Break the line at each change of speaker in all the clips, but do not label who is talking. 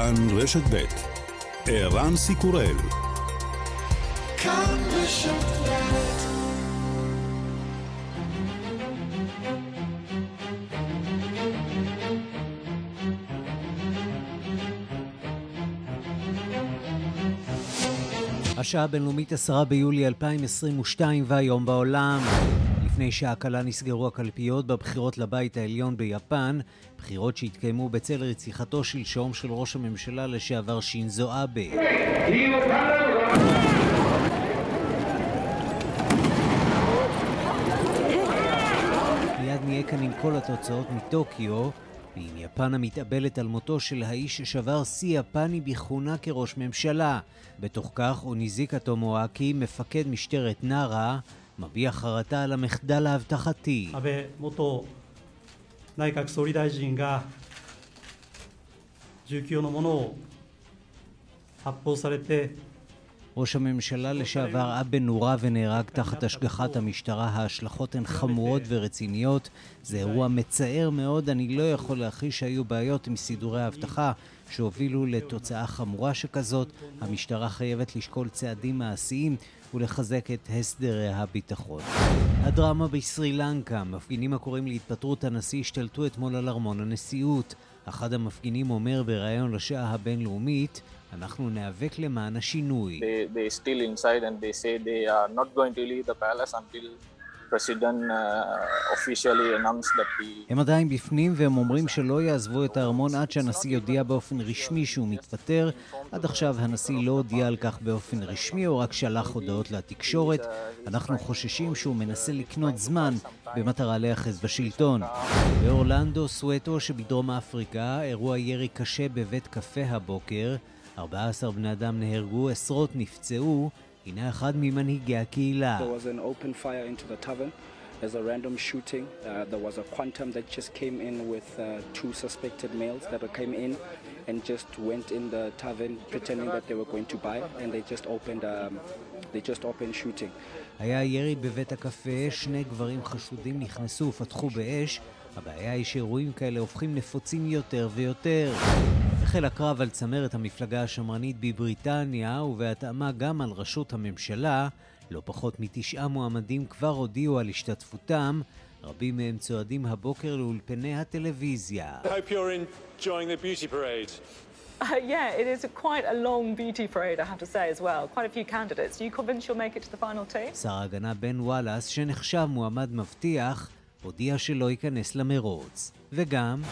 כאן רשת ב' ערן סיקורל כאן רשת השעה הבינלאומית 10 ביולי 2022 והיום בעולם. לפני שעה קלה נסגרו הקלפיות בבחירות לבית העליון ביפן, בחירות שהתקיימו בצל רציחתו שלשום של ראש הממשלה לשעבר שינזו אבה. מיד נהיה כאן עם כל התוצאות מטוקיו. ועם יפן המתאבלת על מותו של האיש ששבר שיא יפני בכהונה כראש ממשלה. בתוך כך אוניזיקה טומואקי, מפקד משטרת נארה, מביע חרטה על המחדל האבטחתי. 内閣総理大臣が19用のものを発砲されて ראש הממשלה לשעבר אבן נורה ונהרג תחת השגחת המשטרה. ההשלכות הן חמורות ורציניות. זה אירוע מצער מאוד. אני לא יכול להכחיש שהיו בעיות עם סידורי האבטחה שהובילו לתוצאה חמורה שכזאת. המשטרה חייבת לשקול צעדים מעשיים ולחזק את הסדרי הביטחון. הדרמה בסרי לנקה, מפגינים הקוראים להתפטרות הנשיא השתלטו אתמול על ארמון הנשיאות. אחד המפגינים אומר בריאיון לשעה הבינלאומית, אנחנו ניאבק למען השינוי. They, they still inside and they say they are not going to leave the palace until Uh, הם עדיין בפנים והם אומרים שלא יעזבו את הארמון עד שהנשיא יודיע באופן רשמי שהוא מתפטר. עד עכשיו הנשיא לא הודיע על כך באופן רשמי, או רק שלח הודעות לתקשורת. אנחנו חוששים שהוא מנסה לקנות זמן במטרה להיאחז בשלטון. באורלנדו, סואטו שבדרום אפריקה, אירוע ירי קשה בבית קפה הבוקר. 14 בני אדם נהרגו, עשרות נפצעו. הנה אחד ממנהיגי הקהילה. As a random shooting, uh, there was a quantum that just came in with uh, two suspected males that came in and just went in the tavern pretending that they were going to buy and they just opened, um, they just opened shooting. היה ירי בבית הקפה, שני גברים חשודים נכנסו ופתחו באש. הבעיה היא שאירועים כאלה הופכים נפוצים יותר ויותר. החל הקרב על צמרת המפלגה השמרנית בבריטניה, ובהתאמה גם על ראשות הממשלה, לא פחות מתשעה מועמדים כבר הודיעו על השתתפותם, רבים מהם צועדים הבוקר לאולפני הטלוויזיה. Uh, yeah, it is quite a long beauty parade, I have to say, as well. Quite a few candidates. Are you convinced you'll make it to the final two? שר ההגנה בן וואלאס, שנחשב מועמד מבטיח, הודיע שלא ייכנס למרוץ. וגם...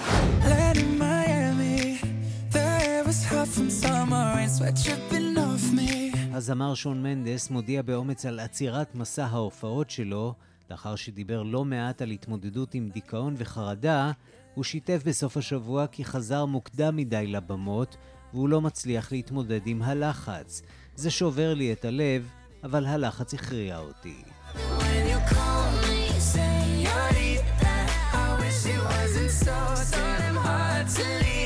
הזמר שון מנדס מודיע באומץ על עצירת מסע ההופעות שלו, לאחר שדיבר לא מעט על התמודדות עם דיכאון וחרדה, הוא שיתף בסוף השבוע כי חזר מוקדם מדי לבמות, והוא לא מצליח להתמודד עם הלחץ. זה שובר לי את הלב, אבל הלחץ הכריע אותי. to leave.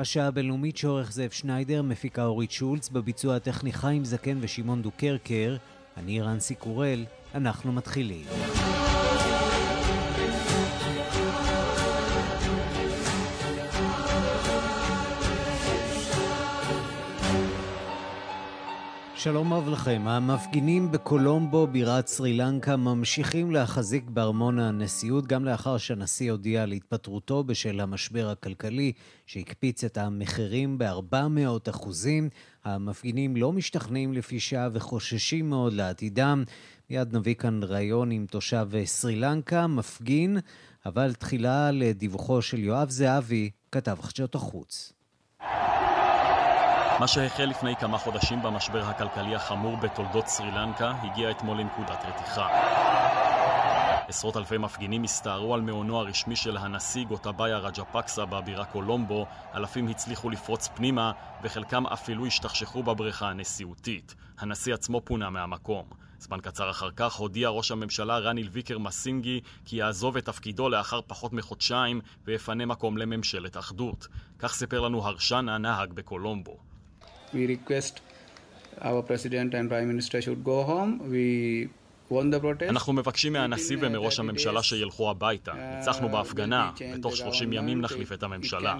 השעה הבינלאומית שעורך זאב שניידר, מפיקה אורית שולץ, בביצוע הטכני חיים זקן ושמעון דוקרקר, אני רנסי קורל, אנחנו מתחילים. שלום רב לכם. המפגינים בקולומבו, בירת סרי לנקה, ממשיכים להחזיק בארמון הנשיאות גם לאחר שהנשיא הודיע על התפטרותו בשל המשבר הכלכלי שהקפיץ את המחירים ב-400 אחוזים. המפגינים לא משתכנעים לפי שעה וחוששים מאוד לעתידם. מיד נביא כאן ראיון עם תושב סרי לנקה, מפגין, אבל תחילה לדיווחו של יואב זהבי, כתב חדשות החוץ.
מה שהחל לפני כמה חודשים במשבר הכלכלי החמור בתולדות סרי לנקה, הגיע אתמול לנקודת רתיחה. עשרות אלפי מפגינים הסתערו על מעונו הרשמי של הנשיא גוטבאיה רג'פקסה בבירה קולומבו, אלפים הצליחו לפרוץ פנימה, וחלקם אפילו השתכשכו בבריכה הנשיאותית. הנשיא עצמו פונה מהמקום. זמן קצר אחר כך הודיע ראש הממשלה רניל ויקר מסינגי כי יעזוב את תפקידו לאחר פחות מחודשיים ויפנה מקום לממשלת אחדות. כך סיפר לנו הרשן הנהג בקולומבו. We request our president and prime minister should go home. We אנחנו מבקשים מהנשיא ומראש הממשלה שילכו הביתה. ניצחנו בהפגנה, ותוך 30 ימים נחליף את הממשלה.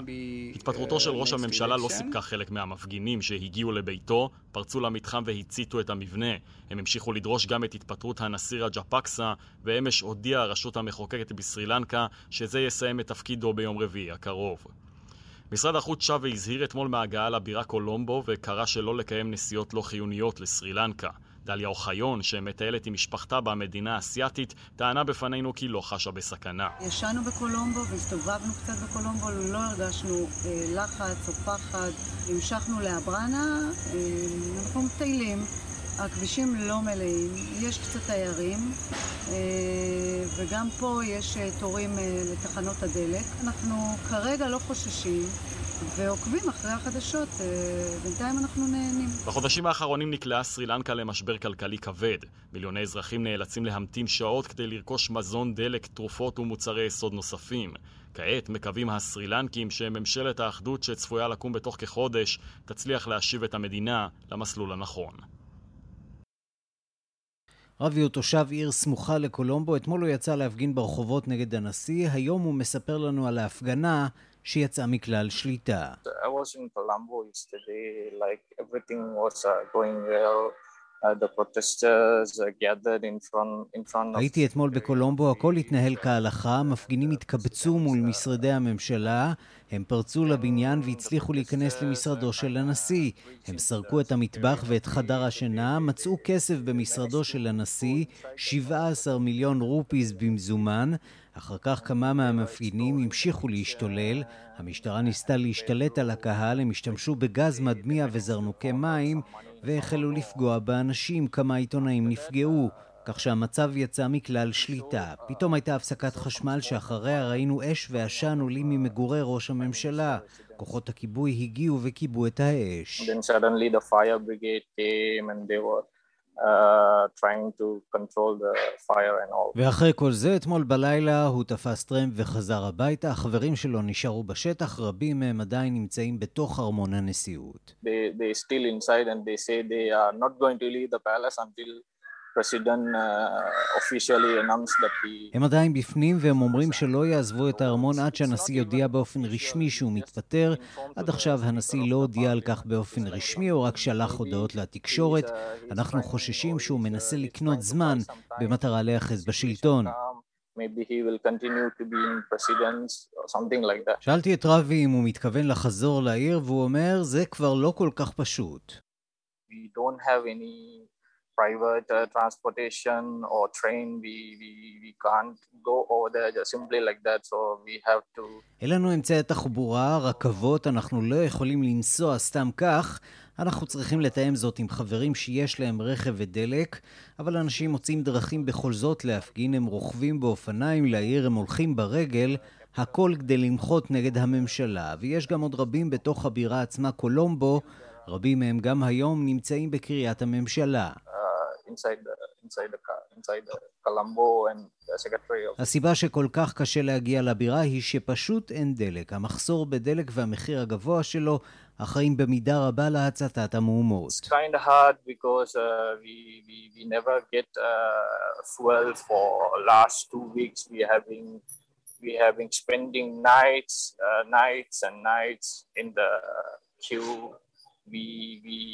התפטרותו של ראש הממשלה לא סיפקה חלק מהמפגינים שהגיעו לביתו, פרצו למתחם והציתו את המבנה. הם המשיכו לדרוש גם את התפטרות הנשיא רג'פקסה, ואמש הודיעה הרשות המחוקקת בסרי לנקה שזה יסיים את תפקידו ביום רביעי הקרוב. משרד החוץ שב והזהיר אתמול מהגעה לבירה קולומבו וקרא שלא לקיים נסיעות לא חיוניות לסרי לנקה. דליה אוחיון, שמטיילת עם משפחתה במדינה האסייתית, טענה בפנינו כי לא חשה בסכנה.
ישנו בקולומבו והסתובבנו קצת בקולומבו, לא הרגשנו אה, לחץ או פחד. המשכנו לאברנה, אה, אנחנו מטיילים. הכבישים לא מלאים, יש קצת תיירים, אה, וגם פה יש אה, תורים אה, לתחנות הדלק. אנחנו כרגע לא חוששים. ועוקבים אחרי החדשות, בינתיים אנחנו נהנים.
בחודשים האחרונים נקלעה סרי לנקה למשבר כלכלי כבד. מיליוני אזרחים נאלצים להמתין שעות כדי לרכוש מזון, דלק, תרופות ומוצרי יסוד נוספים. כעת מקווים הסרי לנקים שממשלת האחדות שצפויה לקום בתוך כחודש תצליח להשיב את המדינה למסלול הנכון.
רבי הוא תושב עיר סמוכה לקולומבו, אתמול הוא יצא להפגין ברחובות נגד הנשיא, היום הוא מספר לנו על ההפגנה שיצאה מכלל שליטה.
Uh, uh,
הייתי אתמול בקולומבו, הכל התנהל כהלכה, מפגינים התקבצו מול משרדי הממשלה, הם פרצו לבניין והצליחו להיכנס למשרדו של הנשיא. הם סרקו את המטבח ואת חדר השינה, מצאו כסף במשרדו של הנשיא, 17 מיליון רופיס במזומן. אחר כך כמה מהמפגינים המשיכו להשתולל, המשטרה ניסתה להשתלט על הקהל, הם השתמשו בגז מדמיע וזרנוקי מים, והחלו לפגוע באנשים, כמה עיתונאים נפגעו, כך שהמצב יצא מכלל שליטה. פתאום הייתה הפסקת חשמל שאחריה ראינו אש ועשן עולים ממגורי ראש הממשלה. כוחות הכיבוי הגיעו וכיבו את האש. ואחרי כל זה, אתמול בלילה הוא תפס טרמפ וחזר הביתה. החברים שלו נשארו בשטח, רבים מהם עדיין נמצאים בתוך ארמון הנשיאות. They, they still inside and they say they are not going to leave the palace until Uh, הם עדיין בפנים והם אומרים שלא יעזבו את הארמון עד שהנשיא יודיע באופן רשמי שהוא מתפטר. עד עכשיו הנשיא לא הודיע על כך באופן רשמי, או רק שלח הודעות לתקשורת. אנחנו חוששים שהוא מנסה לקנות זמן במטרה להיאחז בשלטון. שאלתי את רבי אם הוא מתכוון לחזור לעיר, והוא אומר, זה כבר לא כל כך פשוט. We don't have any private uh, transportation or train, we, we, we can't go over there just simply like that, so we have to... אין לנו אמצעי תחבורה, רכבות, אנחנו לא יכולים לנסוע סתם כך. אנחנו צריכים לתאם זאת עם חברים שיש להם רכב ודלק, אבל אנשים מוצאים דרכים בכל זאת להפגין, הם רוכבים באופניים לעיר, הם הולכים ברגל, הכל כדי למחות נגד הממשלה. ויש גם עוד רבים בתוך הבירה עצמה, קולומבו, רבים מהם גם היום נמצאים בקריית הממשלה. Inside the, inside the, inside the Colombo and the secretary of... הסיבה שכל כך קשה להגיע לבירה היא שפשוט אין דלק. המחסור בדלק והמחיר הגבוה שלו אחראים במידה רבה להצתת המהומות. It's kind of hard because uh, we, we, we never get uh, fuel for last two weeks. We having we having spending nights, uh, nights and nights in the queue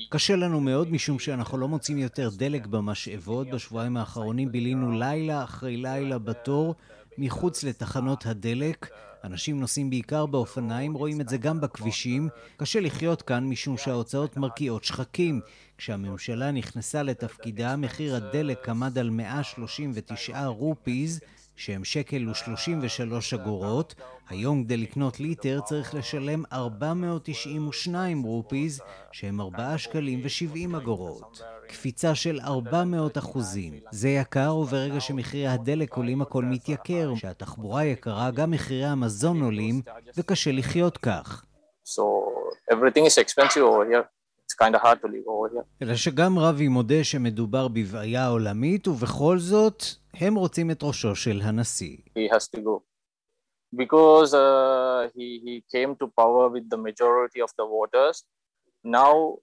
קשה לנו מאוד משום שאנחנו לא מוצאים יותר דלק במשאבות. בשבועיים האחרונים בילינו לילה אחרי לילה בתור מחוץ לתחנות הדלק. אנשים נוסעים בעיקר באופניים, רואים את זה גם בכבישים. קשה לחיות כאן משום שההוצאות מרקיעות שחקים. כשהממשלה נכנסה לתפקידה, מחיר הדלק עמד על 139 רופיז, שהם שקל ו-33 אגורות. היום כדי לקנות ליטר צריך לשלם 492 רופיז, שהם 4 שקלים ו-70 אגורות. קפיצה של 400 אחוזים. זה יקר, וברגע שמחירי הדלק עולים הכל מתייקר. כשהתחבורה יקרה, גם מחירי המזון עולים, וקשה לחיות כך.
So everything is expensive over here.
אלא שגם רבי מודה שמדובר בבעיה עולמית, ובכל זאת, הם רוצים את ראשו של הנשיא.
He has to go. Because uh, he, he came to power with the majority of the voters, now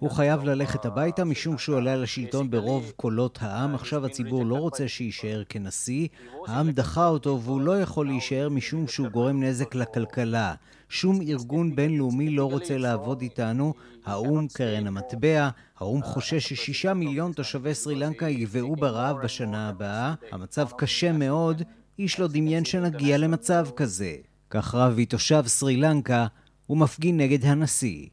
הוא חייב ללכת הביתה משום שהוא עולה לשלטון ברוב קולות העם. עכשיו הציבור לא רוצה שיישאר כנשיא. העם דחה אותו והוא לא יכול להישאר משום שהוא גורם נזק לכלכלה. שום ארגון בינלאומי לא רוצה לעבוד איתנו. האו"ם, קרן המטבע, האו"ם חושש ששישה מיליון תושבי סרי לנקה יגבעו ברעב בשנה הבאה. המצב קשה מאוד, איש לא דמיין שנגיע למצב כזה. כך רבי תושב סרי לנקה ומפגין נגד הנשיא.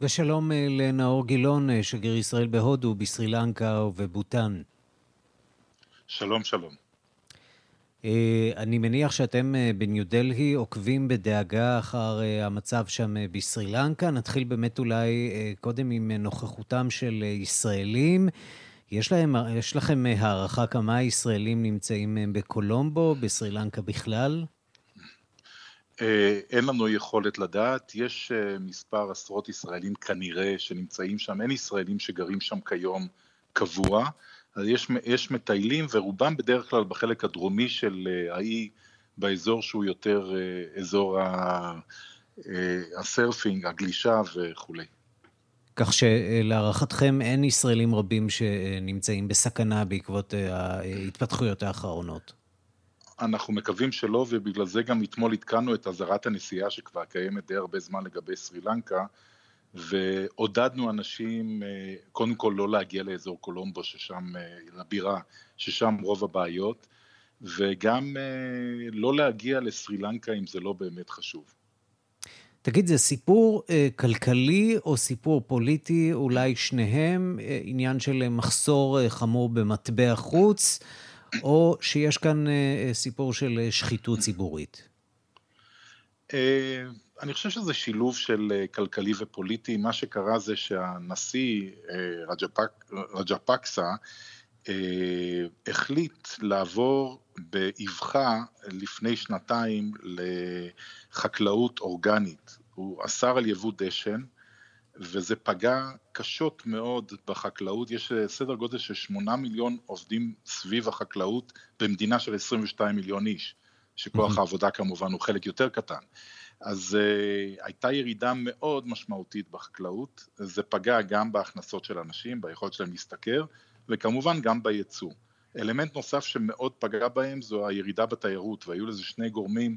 ושלום אה, לנאור גילון, אה, שגריר ישראל בהודו, בסרי לנקה ובוטן.
שלום, שלום.
אה, אני מניח שאתם בניו דלהי עוקבים בדאגה אחר המצב שם בסרי לנקה. נתחיל באמת אולי קודם עם נוכחותם של ישראלים. יש, להם, יש לכם הערכה כמה ישראלים נמצאים בקולומבו, בסרי לנקה בכלל?
אה, אין לנו יכולת לדעת, יש אה, מספר עשרות ישראלים כנראה שנמצאים שם, אין ישראלים שגרים שם כיום קבוע, אז יש, יש מטיילים ורובם בדרך כלל בחלק הדרומי של אה, האי, באזור שהוא יותר אזור הסרפינג, הגלישה וכולי.
כך שלהערכתכם אין ישראלים רבים שנמצאים בסכנה בעקבות ההתפתחויות האחרונות.
אנחנו מקווים שלא, ובגלל זה גם אתמול עדכנו את אזהרת הנסיעה שכבר קיימת די הרבה זמן לגבי סרי לנקה, ועודדנו אנשים אה, קודם כל לא להגיע לאזור קולומבו, ששם, אה, לבירה, ששם רוב הבעיות, וגם אה, לא להגיע לסרי לנקה אם זה לא באמת חשוב.
תגיד, זה סיפור כלכלי או סיפור פוליטי, אולי שניהם, עניין של מחסור חמור במטבע חוץ? או שיש כאן סיפור של שחיתות ציבורית?
אני חושב שזה שילוב של כלכלי ופוליטי. מה שקרה זה שהנשיא רג'פקסה החליט לעבור באבחה לפני שנתיים לחקלאות אורגנית. הוא אסר על יבוא דשן, וזה פגע קשות מאוד בחקלאות. יש אה, סדר גודל של 8 מיליון עובדים סביב החקלאות במדינה של 22 מיליון איש, שכוח העבודה כמובן הוא חלק יותר קטן. אז uh, הייתה ירידה מאוד משמעותית בחקלאות, זה פגע גם בהכנסות של אנשים, ביכולת שלהם להשתכר, וכמובן גם בייצוא. אלמנט נוסף שמאוד פגע בהם זו הירידה בתיירות, והיו לזה שני גורמים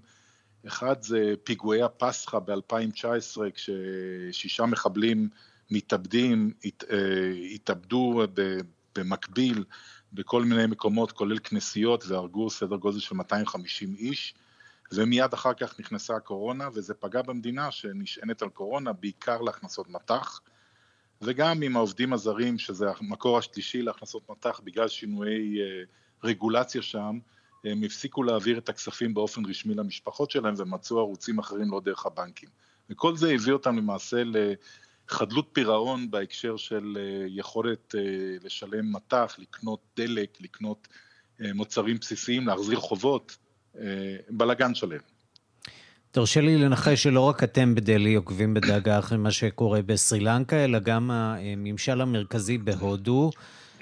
אחד זה פיגועי הפסחא ב-2019, כששישה מחבלים מתאבדים אה, התאבדו במקביל בכל מיני מקומות, כולל כנסיות, והרגו סדר גודל של 250 איש, ומיד אחר כך נכנסה הקורונה, וזה פגע במדינה שנשענת על קורונה, בעיקר להכנסות מטח, וגם עם העובדים הזרים, שזה המקור השלישי להכנסות מטח, בגלל שינויי אה, רגולציה שם, הם הפסיקו להעביר את הכספים באופן רשמי למשפחות שלהם ומצאו ערוצים אחרים לא דרך הבנקים. וכל זה הביא אותם למעשה לחדלות פירעון בהקשר של אה, יכולת אה, לשלם מטח, לקנות דלק, לקנות אה, מוצרים בסיסיים, להחזיר חובות, בלאגן שלם.
תרשה לי לנחש שלא רק אתם בדלהי עוקבים בדאגה אחרי מה שקורה בסרי לנקה, אלא גם הממשל המרכזי בהודו.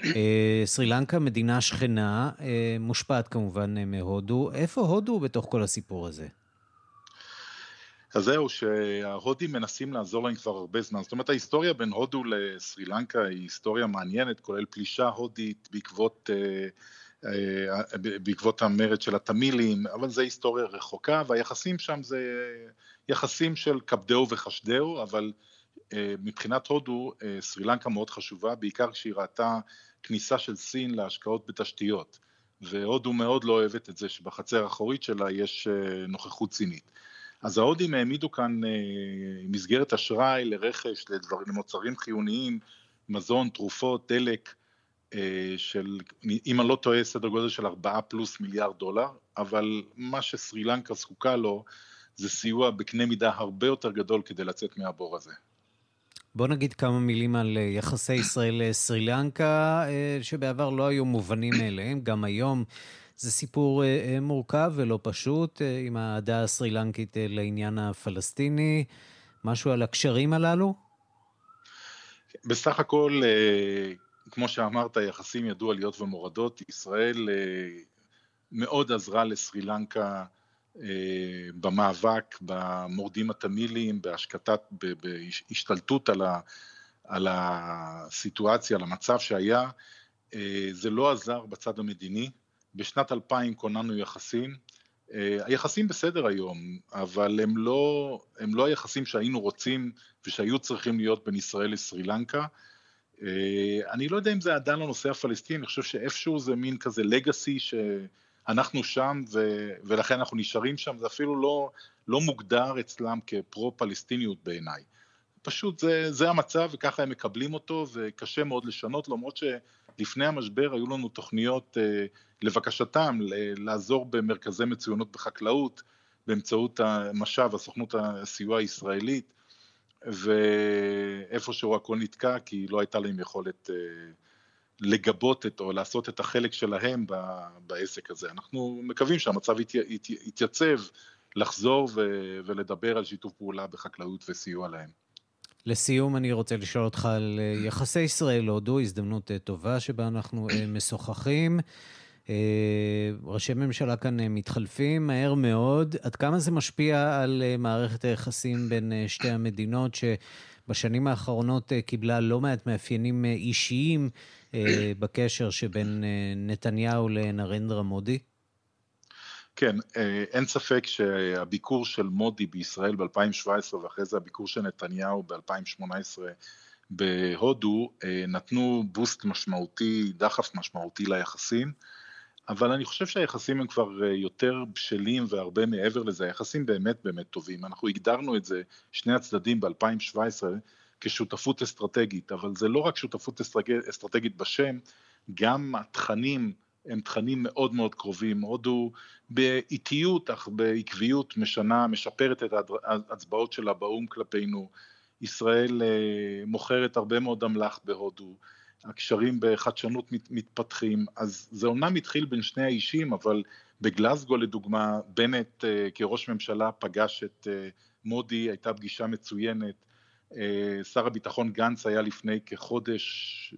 אה, סרי לנקה, מדינה שכנה, מושפעת כמובן מהודו. איפה הודו בתוך כל הסיפור הזה?
אז זהו, שההודים מנסים לעזור להם כבר הרבה זמן. זאת אומרת, ההיסטוריה בין הודו לסרי לנקה היא היסטוריה מעניינת, כולל פלישה הודית בעקבות, בעקבות המרד של התמילים, אבל זו היסטוריה רחוקה, והיחסים שם זה יחסים של כבדהו וחשדהו, אבל מבחינת הודו, סרי לנקה מאוד חשובה, בעיקר כשהיא ראתה כניסה של סין להשקעות בתשתיות, והודו מאוד לא אוהבת את זה שבחצר האחורית שלה יש אה, נוכחות סינית. אז ההודים העמידו כאן אה, מסגרת אשראי לרכש, לדבר, למוצרים חיוניים, מזון, תרופות, דלק, של, אם אני לא טועה, סדר גודל של 4 פלוס מיליארד דולר, אבל מה שסרי לנקה זקוקה לו זה סיוע בקנה מידה הרבה יותר גדול כדי לצאת מהבור הזה.
בוא נגיד כמה מילים על אה, יחסי ישראל-סרי לנקה, אה, שבעבר לא היו מובנים מאליהם, גם היום זה סיפור אה, מורכב ולא פשוט עם האהדה הסרי-לנקית לעניין הפלסטיני. משהו על הקשרים הללו?
בסך הכל, כמו שאמרת, יחסים ידעו עליות ומורדות. ישראל מאוד עזרה לסרי לנקה אה, במאבק במורדים התמילים, בהשקטת, בהשתלטות על, ה, על הסיטואציה, על המצב שהיה. אה, זה לא עזר בצד המדיני. בשנת 2000 כוננו יחסים. אה, היחסים בסדר היום, אבל הם לא, הם לא היחסים שהיינו רוצים ושהיו צריכים להיות בין ישראל לסרי לנקה. אני לא יודע אם זה עדיין לנושא הפלסטיני, אני חושב שאיפשהו זה מין כזה לגאסי ש... אנחנו שם ו, ולכן אנחנו נשארים שם, זה אפילו לא, לא מוגדר אצלם כפרו-פלסטיניות בעיניי. פשוט זה, זה המצב וככה הם מקבלים אותו וקשה מאוד לשנות, למרות שלפני המשבר היו לנו תוכניות אה, לבקשתם לעזור במרכזי מצוינות בחקלאות באמצעות המשאב, הסוכנות הסיוע הישראלית, ואיפשהו הכל נתקע כי לא הייתה להם יכולת אה, לגבות את, או לעשות את החלק שלהם בעסק הזה. אנחנו מקווים שהמצב יתייצב לחזור ו- ולדבר על שיתוף פעולה בחקלאות וסיוע להם.
לסיום, אני רוצה לשאול אותך על אה, יחסי ישראל-הודו, הזדמנות אה, טובה שבה אנחנו משוחחים. ראשי ממשלה כאן מתחלפים מהר מאוד. עד כמה זה משפיע על מערכת היחסים בין שתי המדינות, שבשנים האחרונות קיבלה לא מעט מאפיינים אישיים אה, בקשר שבין אה, נתניהו לנרנדרה מודי?
כן, אה, אין ספק שהביקור של מודי בישראל ב-2017 ואחרי זה הביקור של נתניהו ב-2018 בהודו נתנו בוסט משמעותי, דחף משמעותי ליחסים, אבל אני חושב שהיחסים הם כבר יותר בשלים והרבה מעבר לזה, היחסים באמת באמת טובים. אנחנו הגדרנו את זה, שני הצדדים ב-2017, כשותפות אסטרטגית, אבל זה לא רק שותפות אסטרטגית בשם, גם התכנים הם תכנים מאוד מאוד קרובים. הודו באיטיות אך בעקביות משנה, משפרת את ההצבעות שלה באו"ם כלפינו. ישראל אה, מוכרת הרבה מאוד אמל"ח בהודו, הקשרים בחדשנות מתפתחים, אז זה אומנם התחיל בין שני האישים, אבל בגלסגו לדוגמה, בנט אה, כראש ממשלה פגש את אה, מודי, הייתה פגישה מצוינת, אה, שר הביטחון גנץ היה לפני כחודש,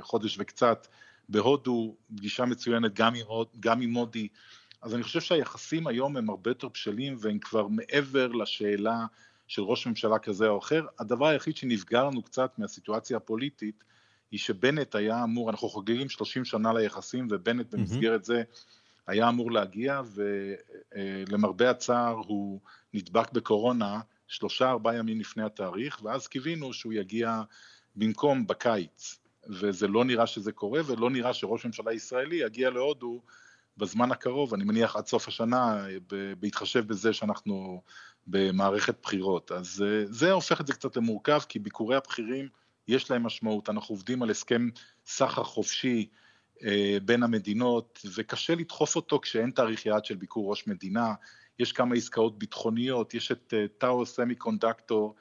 חודש וקצת, בהודו, פגישה מצוינת גם עם, גם עם מודי, אז אני חושב שהיחסים היום הם הרבה יותר בשלים והם כבר מעבר לשאלה של ראש ממשלה כזה או אחר. הדבר היחיד שנפגע לנו קצת מהסיטואציה הפוליטית היא שבנט היה אמור, אנחנו חוגגים 30 שנה ליחסים ובנט במסגרת זה היה אמור להגיע ולמרבה הצער הוא נדבק בקורונה שלושה ארבעה ימים לפני התאריך, ואז קיווינו שהוא יגיע במקום בקיץ, וזה לא נראה שזה קורה, ולא נראה שראש ממשלה ישראלי יגיע להודו בזמן הקרוב, אני מניח עד סוף השנה, בהתחשב בזה שאנחנו במערכת בחירות. אז אה, זה הופך את זה קצת למורכב, כי ביקורי הבכירים יש להם משמעות, אנחנו עובדים על הסכם סחר חופשי אה, בין המדינות, וקשה לדחוף אותו כשאין תאריך יעד של ביקור ראש מדינה. יש כמה עסקאות ביטחוניות, יש את טאו סמי קונדקטור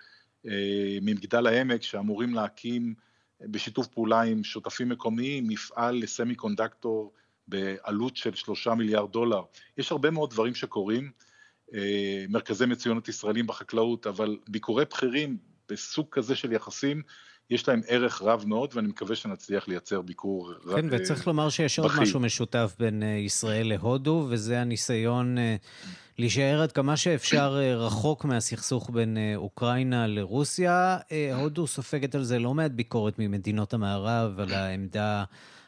ממגדל העמק שאמורים להקים אה, בשיתוף פעולה עם שותפים מקומיים מפעל לסמי קונדקטור בעלות של שלושה מיליארד דולר. יש הרבה מאוד דברים שקורים, אה, מרכזי מצוינות ישראלים בחקלאות, אבל ביקורי בכירים בסוג כזה של יחסים יש להם ערך רב מאוד, ואני מקווה שנצליח לייצר ביקור
רב. כן, וצריך לומר שיש עוד משהו משותף בין ישראל להודו, וזה הניסיון להישאר עד כמה שאפשר אה, רחוק מהסכסוך בין אה, אוקראינה לרוסיה. אה, הודו סופגת על זה לא מעט ביקורת ממדינות המערב, על העמדה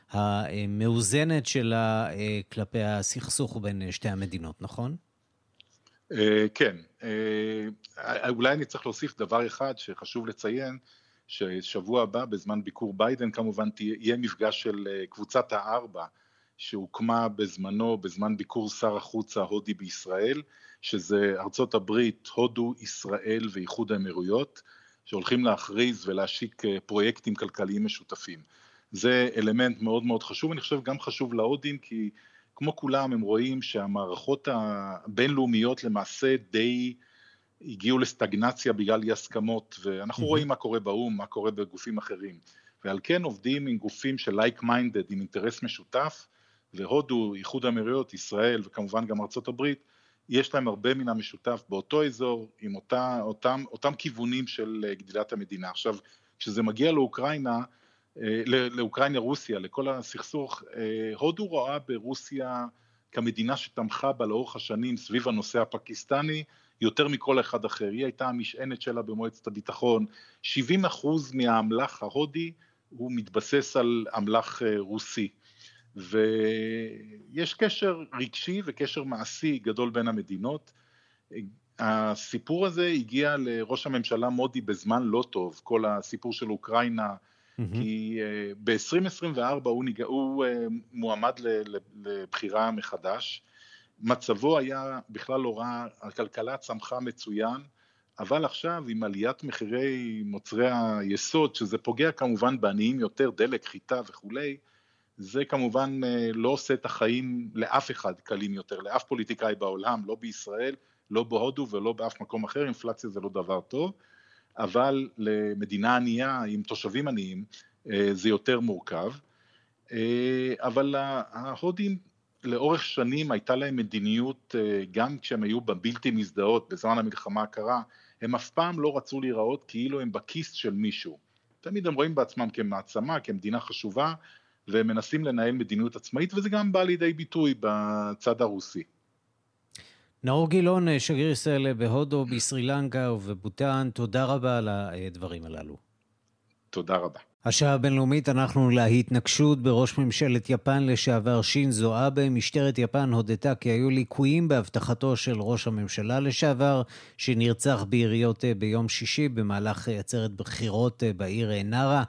המאוזנת שלה כלפי הסכסוך בין שתי המדינות, נכון?
כן. אולי אני צריך להוסיף דבר אחד שחשוב לציין, ששבוע הבא, בזמן ביקור ביידן כמובן, יהיה מפגש של קבוצת הארבע. שהוקמה בזמנו, בזמן ביקור שר החוץ ההודי בישראל, שזה ארצות הברית, הודו, ישראל ואיחוד האמירויות, שהולכים להכריז ולהשיק אה, פרויקטים כלכליים משותפים. זה אלמנט מאוד מאוד חשוב, אני חושב גם חשוב להודים, כי כמו כולם הם רואים שהמערכות הבינלאומיות למעשה די הגיעו לסטגנציה בגלל אי הסכמות, ואנחנו אמ-המ. רואים מה קורה באו"ם, מה קורה בגופים אחרים, ועל כן עובדים עם גופים של like minded, עם אינטרס משותף, והודו, איחוד האמירויות, ישראל וכמובן גם ארצות הברית, יש להם הרבה מן המשותף באותו אזור, עם אותה, אותם, אותם כיוונים של אה, גדילת המדינה. עכשיו, כשזה מגיע לאוקראינה, אה, לאוקראינה רוסיה, לכל הסכסוך, אה, הודו רואה ברוסיה כמדינה שתמכה בה לאורך השנים סביב הנושא הפקיסטני יותר מכל אחד אחר. היא הייתה המשענת שלה במועצת הביטחון. 70 אחוז מהאמל"ח ההודי הוא מתבסס על אמל"ח רוסי. ויש קשר רגשי וקשר מעשי גדול בין המדינות. הסיפור הזה הגיע לראש הממשלה מודי בזמן לא טוב, כל הסיפור של אוקראינה, mm-hmm. כי אה, ב-2024 הוא, ניג... הוא אה, מועמד לבחירה מחדש, מצבו היה בכלל לא רע, הכלכלה צמחה מצוין, אבל עכשיו עם עליית מחירי מוצרי היסוד, שזה פוגע כמובן בעניים יותר, דלק, חיטה וכולי, זה כמובן אה, לא עושה את החיים לאף אחד קלים יותר, לאף פוליטיקאי בעולם, לא בישראל, לא בהודו ולא באף מקום אחר, אינפלציה זה לא דבר טוב, אבל למדינה ענייה עם תושבים עניים אה, זה יותר מורכב, אה, אבל ההודים לאורך שנים הייתה להם מדיניות, גם כשהם היו בבלתי מזדהות בזמן המלחמה הקרה, הם אף פעם לא רצו להיראות כאילו הם בכיס של מישהו. תמיד הם רואים בעצמם כמעצמה, כמדינה חשובה, והם מנסים לנהל מדיניות עצמאית, וזה גם בא לידי ביטוי בצד הרוסי.
נאור גילון, שגריר ישראל בהודו, בסרי לנקה ובבוטן, תודה רבה על הדברים הללו.
תודה רבה.
השעה הבינלאומית אנחנו להתנגשות בראש ממשלת יפן לשעבר שינזו אבה. משטרת יפן הודתה כי היו ליקויים באבטחתו של ראש הממשלה לשעבר, שנרצח ביריות ביום שישי במהלך עצרת בחירות בעיר נארה.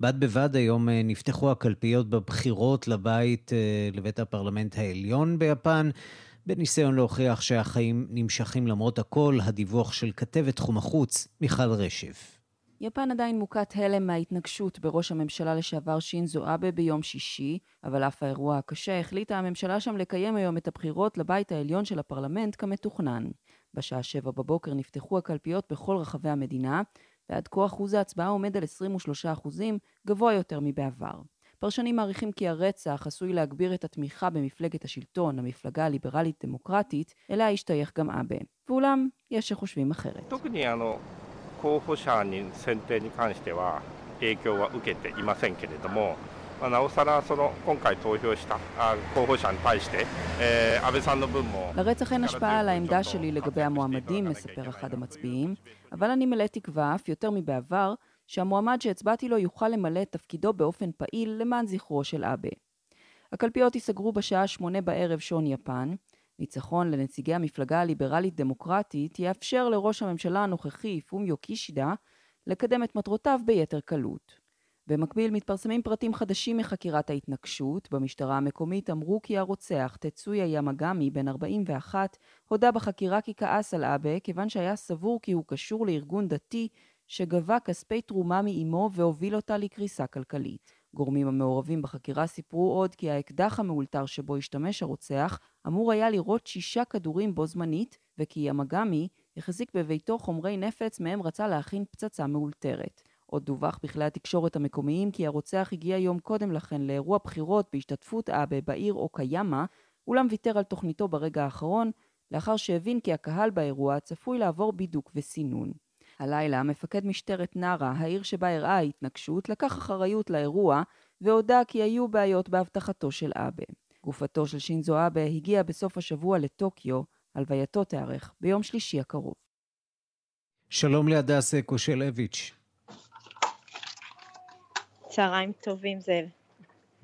בד בבד היום אה, נפתחו הקלפיות בבחירות לבית, אה, לבית הפרלמנט העליון ביפן. בניסיון להוכיח שהחיים נמשכים למרות הכל, הדיווח של כתבת תחום החוץ, מיכל רשף.
יפן עדיין מוכת הלם מההתנגשות בראש הממשלה לשעבר שינזו אבה ביום שישי, אבל אף האירוע הקשה החליטה הממשלה שם לקיים היום את הבחירות לבית העליון של הפרלמנט כמתוכנן. בשעה שבע בבוקר נפתחו הקלפיות בכל רחבי המדינה, ועד כה אחוז ההצבעה עומד על 23 אחוזים, גבוה יותר מבעבר. פרשנים מעריכים כי הרצח עשוי להגביר את התמיכה במפלגת השלטון, המפלגה הליברלית-דמוקרטית, אליה השתייך גם אבה. ואולם, יש שחושבים אחרת. 影響は受けていませんけれども、まあ、なおさらその今回投票した候補者に対して、えー、安倍さんの分も... לרצח אין השפעה על העמדה שלי לגבי המועמדים, מספר אחד המצביעים, אבל אני מלא תקווה, אף יותר מבעבר, שהמועמד שהצבעתי לו יוכל למלא את תפקידו באופן פעיל למען זכרו של אבה. הקלפיות ייסגרו בשעה שמונה בערב שעון יפן. ניצחון לנציגי המפלגה הליברלית-דמוקרטית יאפשר לראש הממשלה הנוכחי, פומיו קישידה, לקדם את מטרותיו ביתר קלות. במקביל מתפרסמים פרטים חדשים מחקירת ההתנקשות. במשטרה המקומית אמרו כי הרוצח, תצויה ימגמי, בן 41, הודה בחקירה כי כעס על אבה, כיוון שהיה סבור כי הוא קשור לארגון דתי שגבה כספי תרומה מאימו והוביל אותה לקריסה כלכלית. גורמים המעורבים בחקירה סיפרו עוד כי האקדח המאולתר שבו השתמש הרוצח אמור היה לירות שישה כדורים בו זמנית, וכי ימגמי החזיק בביתו חומרי נפץ מהם רצה להכין פצצה מאולתרת. עוד דווח בכלי התקשורת המקומיים כי הרוצח הגיע יום קודם לכן לאירוע בחירות בהשתתפות אבה בעיר אוקיאמה, אולם ויתר על תוכניתו ברגע האחרון, לאחר שהבין כי הקהל באירוע צפוי לעבור בידוק וסינון. הלילה מפקד משטרת נארה, העיר שבה אירעה ההתנגשות, לקח אחריות לאירוע והודה כי היו בעיות באבטחתו של אבה. גופתו של שינזו אבה הגיעה בסוף השבוע לטוקיו, הלווייתו תיארך ביום שלישי הקרוב.
שלום להדס קושלביץ'.
צהריים טובים, זאב.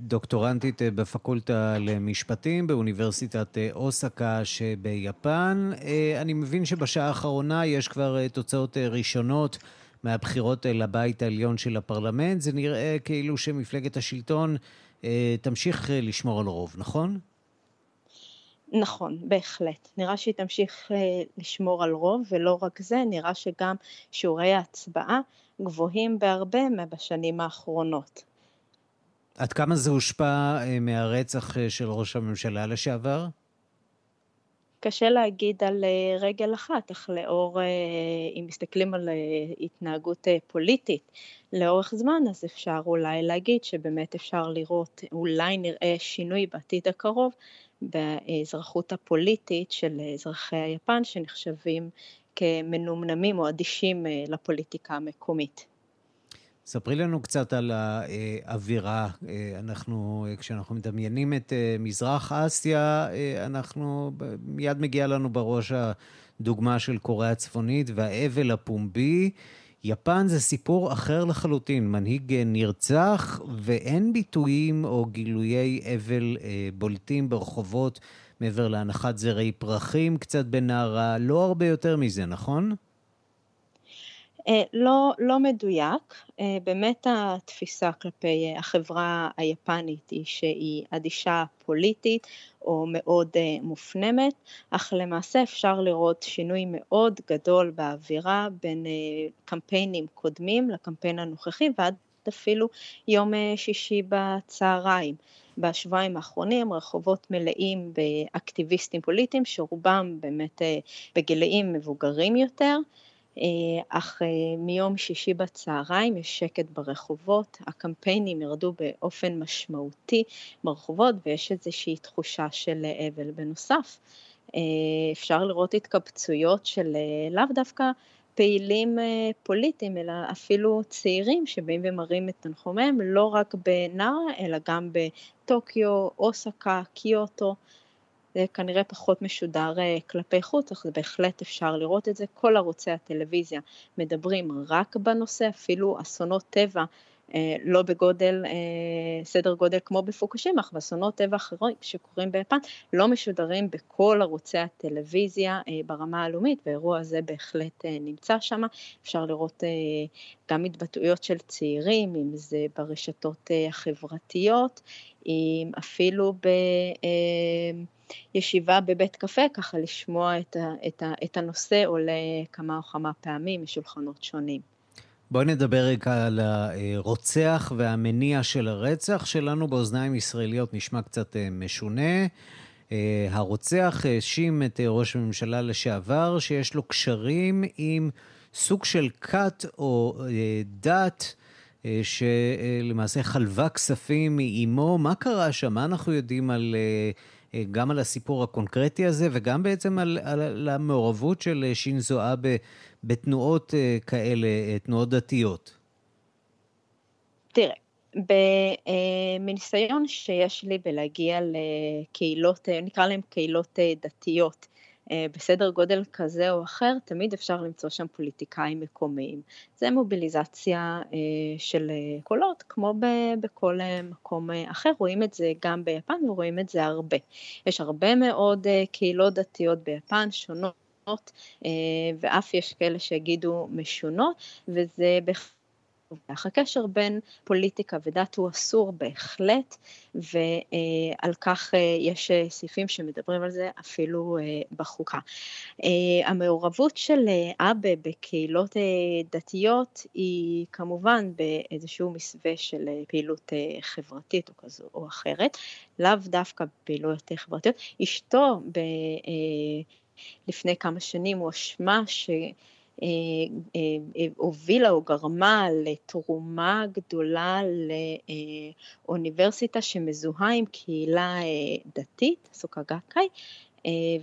דוקטורנטית אה, בפקולטה למשפטים באוניברסיטת אה, אוסקה שביפן. אה, אני מבין שבשעה האחרונה יש כבר תוצאות ראשונות מהבחירות לבית העליון של הפרלמנט. זה נראה כאילו שמפלגת השלטון תמשיך לשמור על רוב, נכון?
נכון, בהחלט. נראה שהיא תמשיך לשמור על רוב, ולא רק זה, נראה שגם שיעורי ההצבעה גבוהים בהרבה מבשנים האחרונות.
עד כמה זה הושפע מהרצח של ראש הממשלה לשעבר?
קשה להגיד על אה, רגל אחת, אך לאור, אה, אם מסתכלים על אה, התנהגות פוליטית לאורך זמן, אז אפשר אולי להגיד שבאמת אפשר לראות, אולי נראה שינוי בעתיד הקרוב באזרחות הפוליטית של אזרחי היפן שנחשבים כמנומנמים או אדישים לפוליטיקה המקומית.
ספרי לנו קצת על האווירה. אנחנו, כשאנחנו מדמיינים את אה, מזרח אסיה, אה, אנחנו, מיד מגיע לנו בראש הדוגמה של קוריאה הצפונית והאבל הפומבי. יפן זה סיפור אחר לחלוטין, מנהיג אה, נרצח ואין ביטויים או גילויי אבל בולטים ברחובות מעבר להנחת זרי פרחים קצת בנערה, לא הרבה יותר מזה, נכון?
אה, לא, לא מדויק, אה, באמת התפיסה כלפי אה, החברה היפנית היא שהיא אדישה פוליטית או מאוד מופנמת, אך למעשה אפשר לראות שינוי מאוד גדול באווירה בין קמפיינים קודמים לקמפיין הנוכחי ועד אפילו יום שישי בצהריים. בשבועיים האחרונים רחובות מלאים באקטיביסטים פוליטיים שרובם באמת בגילאים מבוגרים יותר, אה, אך אה, מיום שישי בצהריים יש שקט ברחובות, הקמפיינים ירדו באופן משמעותי ברחובות ויש איזושהי תחושה של אבל. בנוסף, אה, אפשר לראות התקבצויות של לאו דווקא פעילים פוליטיים, אלא אפילו צעירים שבאים ומראים את תנחומיהם לא רק בנארה, אלא גם בטוקיו, אוסקה, קיוטו. זה כנראה פחות משודר אה, כלפי חוץ, אך בהחלט אפשר לראות את זה. כל ערוצי הטלוויזיה מדברים רק בנושא, אפילו אסונות טבע. אה, לא בגודל, אה, סדר גודל כמו בפוקושימה, אך באסונות טבע אחרים שקורים ביפן לא משודרים בכל ערוצי הטלוויזיה ברמה הלאומית, והאירוע הזה בהחלט נמצא שם. אפשר לראות גם התבטאויות של צעירים, אם זה ברשתות החברתיות, אם אפילו ב... ישיבה בבית קפה, ככה לשמוע את, ה, את, ה, את הנושא עולה כמה או כמה פעמים משולחנות שונים.
בואי נדבר רגע על הרוצח והמניע של הרצח שלנו באוזניים ישראליות נשמע קצת אה, משונה. אה, הרוצח האשים את ראש הממשלה לשעבר שיש לו קשרים עם סוג של כת או אה, דת שלמעשה חלבה כספים מאימו. מה קרה שם? מה אנחנו יודעים על אה, גם על הסיפור הקונקרטי הזה וגם בעצם על, על, על המעורבות של אה, שינזו אבה בתנועות אה, כאלה, תנועות דתיות.
תראה, מניסיון שיש לי בלהגיע לקהילות, נקרא להן קהילות דתיות, אה, בסדר גודל כזה או אחר, תמיד אפשר למצוא שם פוליטיקאים מקומיים. זה מוביליזציה אה, של אה, קולות, כמו בכל מקום אחר, רואים את זה גם ביפן ורואים את זה הרבה. יש הרבה מאוד קהילות דתיות ביפן, שונות, ואף יש כאלה שיגידו משונות, וזה בהחלט... הקשר בין פוליטיקה ודת הוא אסור בהחלט, ועל כך אה, יש אה, סעיפים שמדברים על זה אפילו אה, בחוקה. המעורבות של אבא בקהילות דתיות היא כמובן באיזשהו מסווה של פעילות חברתית או כזו או אחרת, לאו דווקא בפעילויות חברתיות. אשתו ב... לפני כמה שנים הואשמה ש... אה, אה, אה, הובילה או גרמה לתרומה גדולה לאוניברסיטה שמזוהה עם קהילה דתית, סוקגקאי,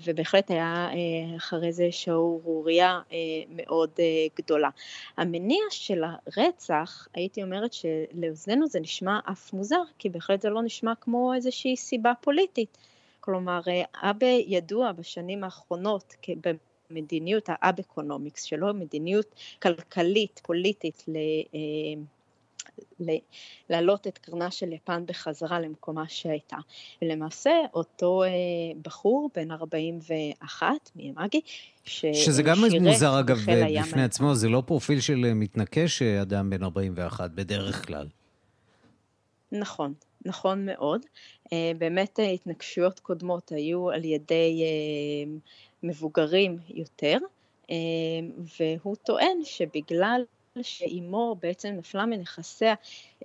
ובהחלט היה אחרי זה שערורייה מאוד גדולה. המניע של הרצח, הייתי אומרת שלאוזנינו זה נשמע אף מוזר, כי בהחלט זה לא נשמע כמו איזושהי סיבה פוליטית. כלומר, אבא ידוע בשנים האחרונות מדיניות ה Abenomics שלו, מדיניות כלכלית, פוליטית, ל... אה, להעלות את קרנה של יפן בחזרה למקומה שהייתה. ולמעשה אותו אה, בחור בן 41 מיאמאגי,
שזה גם מוזר אגב בפני עצמו, זה לא פרופיל של אה, מתנקש אדם בן 41 בדרך כלל.
נכון, נכון מאוד. באמת התנגשויות קודמות היו על ידי מבוגרים יותר, אה, והוא טוען שבגלל שאימו בעצם נפלה מנכסיה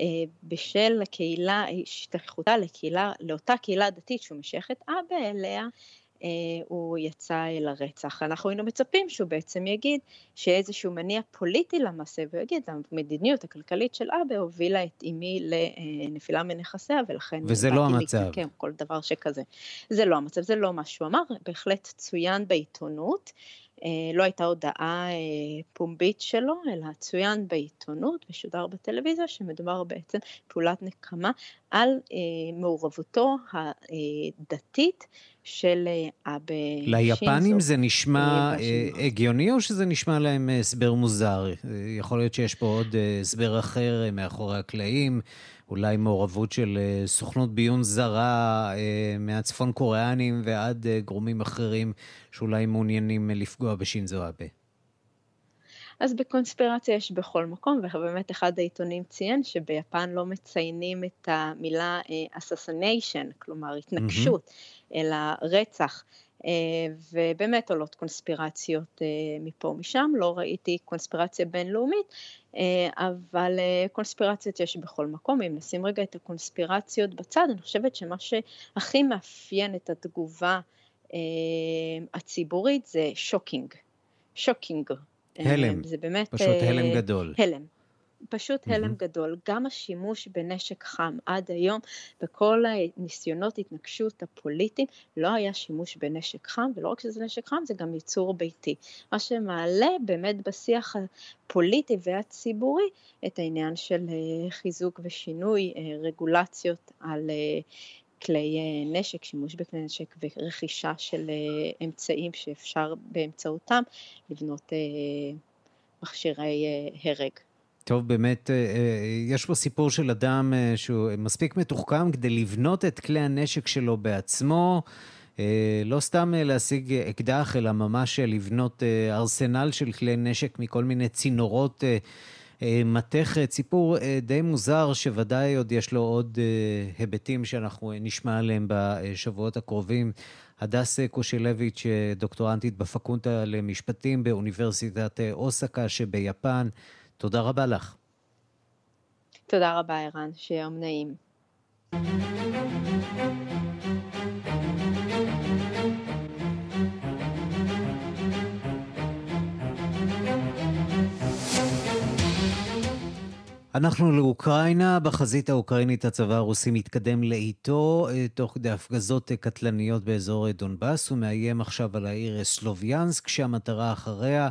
אה, בשל הקהילה, השתייכותה לקהילה, לאותה קהילה דתית שהוא משייך את אבא אליה, הוא יצא אל הרצח. אנחנו היינו מצפים שהוא בעצם יגיד שאיזשהו מניע פוליטי למעשה, והוא יגיד, המדיניות הכלכלית של אבא הובילה את אמי לנפילה מנכסיה, ולכן...
וזה לא המצב.
כן, כל דבר שכזה. זה לא המצב, זה לא מה שהוא אמר, בהחלט צוין בעיתונות. אה, לא הייתה הודעה אה, פומבית שלו, אלא צוין בעיתונות ושודר בטלוויזיה, שמדובר בעצם פעולת נקמה על אה, מעורבותו הדתית של אבא
שינזו. ליפנים זה נשמע הגיוני או שזה נשמע להם הסבר מוזר? יכול להיות שיש פה עוד הסבר אחר מאחורי הקלעים. אולי מעורבות של אה, סוכנות ביון זרה אה, מהצפון קוריאנים ועד אה, גורמים אחרים שאולי מעוניינים לפגוע בשינזו אבה.
אז בקונספירציה יש בכל מקום, ובאמת אחד העיתונים ציין שביפן לא מציינים את המילה assassination, כלומר התנגשות, mm-hmm. אלא רצח. ובאמת עולות קונספירציות מפה ומשם, לא ראיתי קונספירציה בינלאומית, אה, אבל אה, קונספירציות יש בכל מקום, אם נשים רגע את הקונספירציות בצד, אני חושבת שמה שהכי מאפיין את התגובה אה, הציבורית זה shocking, shocking.
הלם, זה באמת... פשוט הלם גדול.
הלם. פשוט. הלם גדול. גם השימוש בנשק חם עד היום, בכל הניסיונות התנגשות הפוליטיים, לא היה שימוש בנשק חם, ולא רק שזה נשק חם, זה גם ייצור ביתי. מה שמעלה באמת בשיח הפוליטי והציבורי את העניין של אה, חיזוק ושינוי אה, רגולציות על אה, כלי נשק, שימוש בכלי נשק ורכישה של אמצעים שאפשר באמצעותם לבנות מכשירי הרג.
טוב, באמת, אה, אה, יש פה סיפור של אדם אה, שהוא מספיק מתוחכם כדי לבנות את כלי הנשק שלו בעצמו. לא סתם להשיג אקדח, אלא ממש לבנות ארסנל של כלי נשק מכל מיני צינורות מתכת. סיפור די מוזר, שוודאי עוד יש לו עוד היבטים שאנחנו נשמע עליהם בשבועות הקרובים. הדס קושילביץ', דוקטורנטית בפקולטה למשפטים באוניברסיטת אוסקה שביפן. תודה רבה לך.
תודה רבה, ערן, שיום נעים.
אנחנו לאוקראינה, בחזית האוקראינית הצבא הרוסי מתקדם לאיטו, אה, תוך כדי הפגזות קטלניות באזור דונבאס, הוא מאיים עכשיו על העיר סלוביאנסק, כשהמטרה אחריה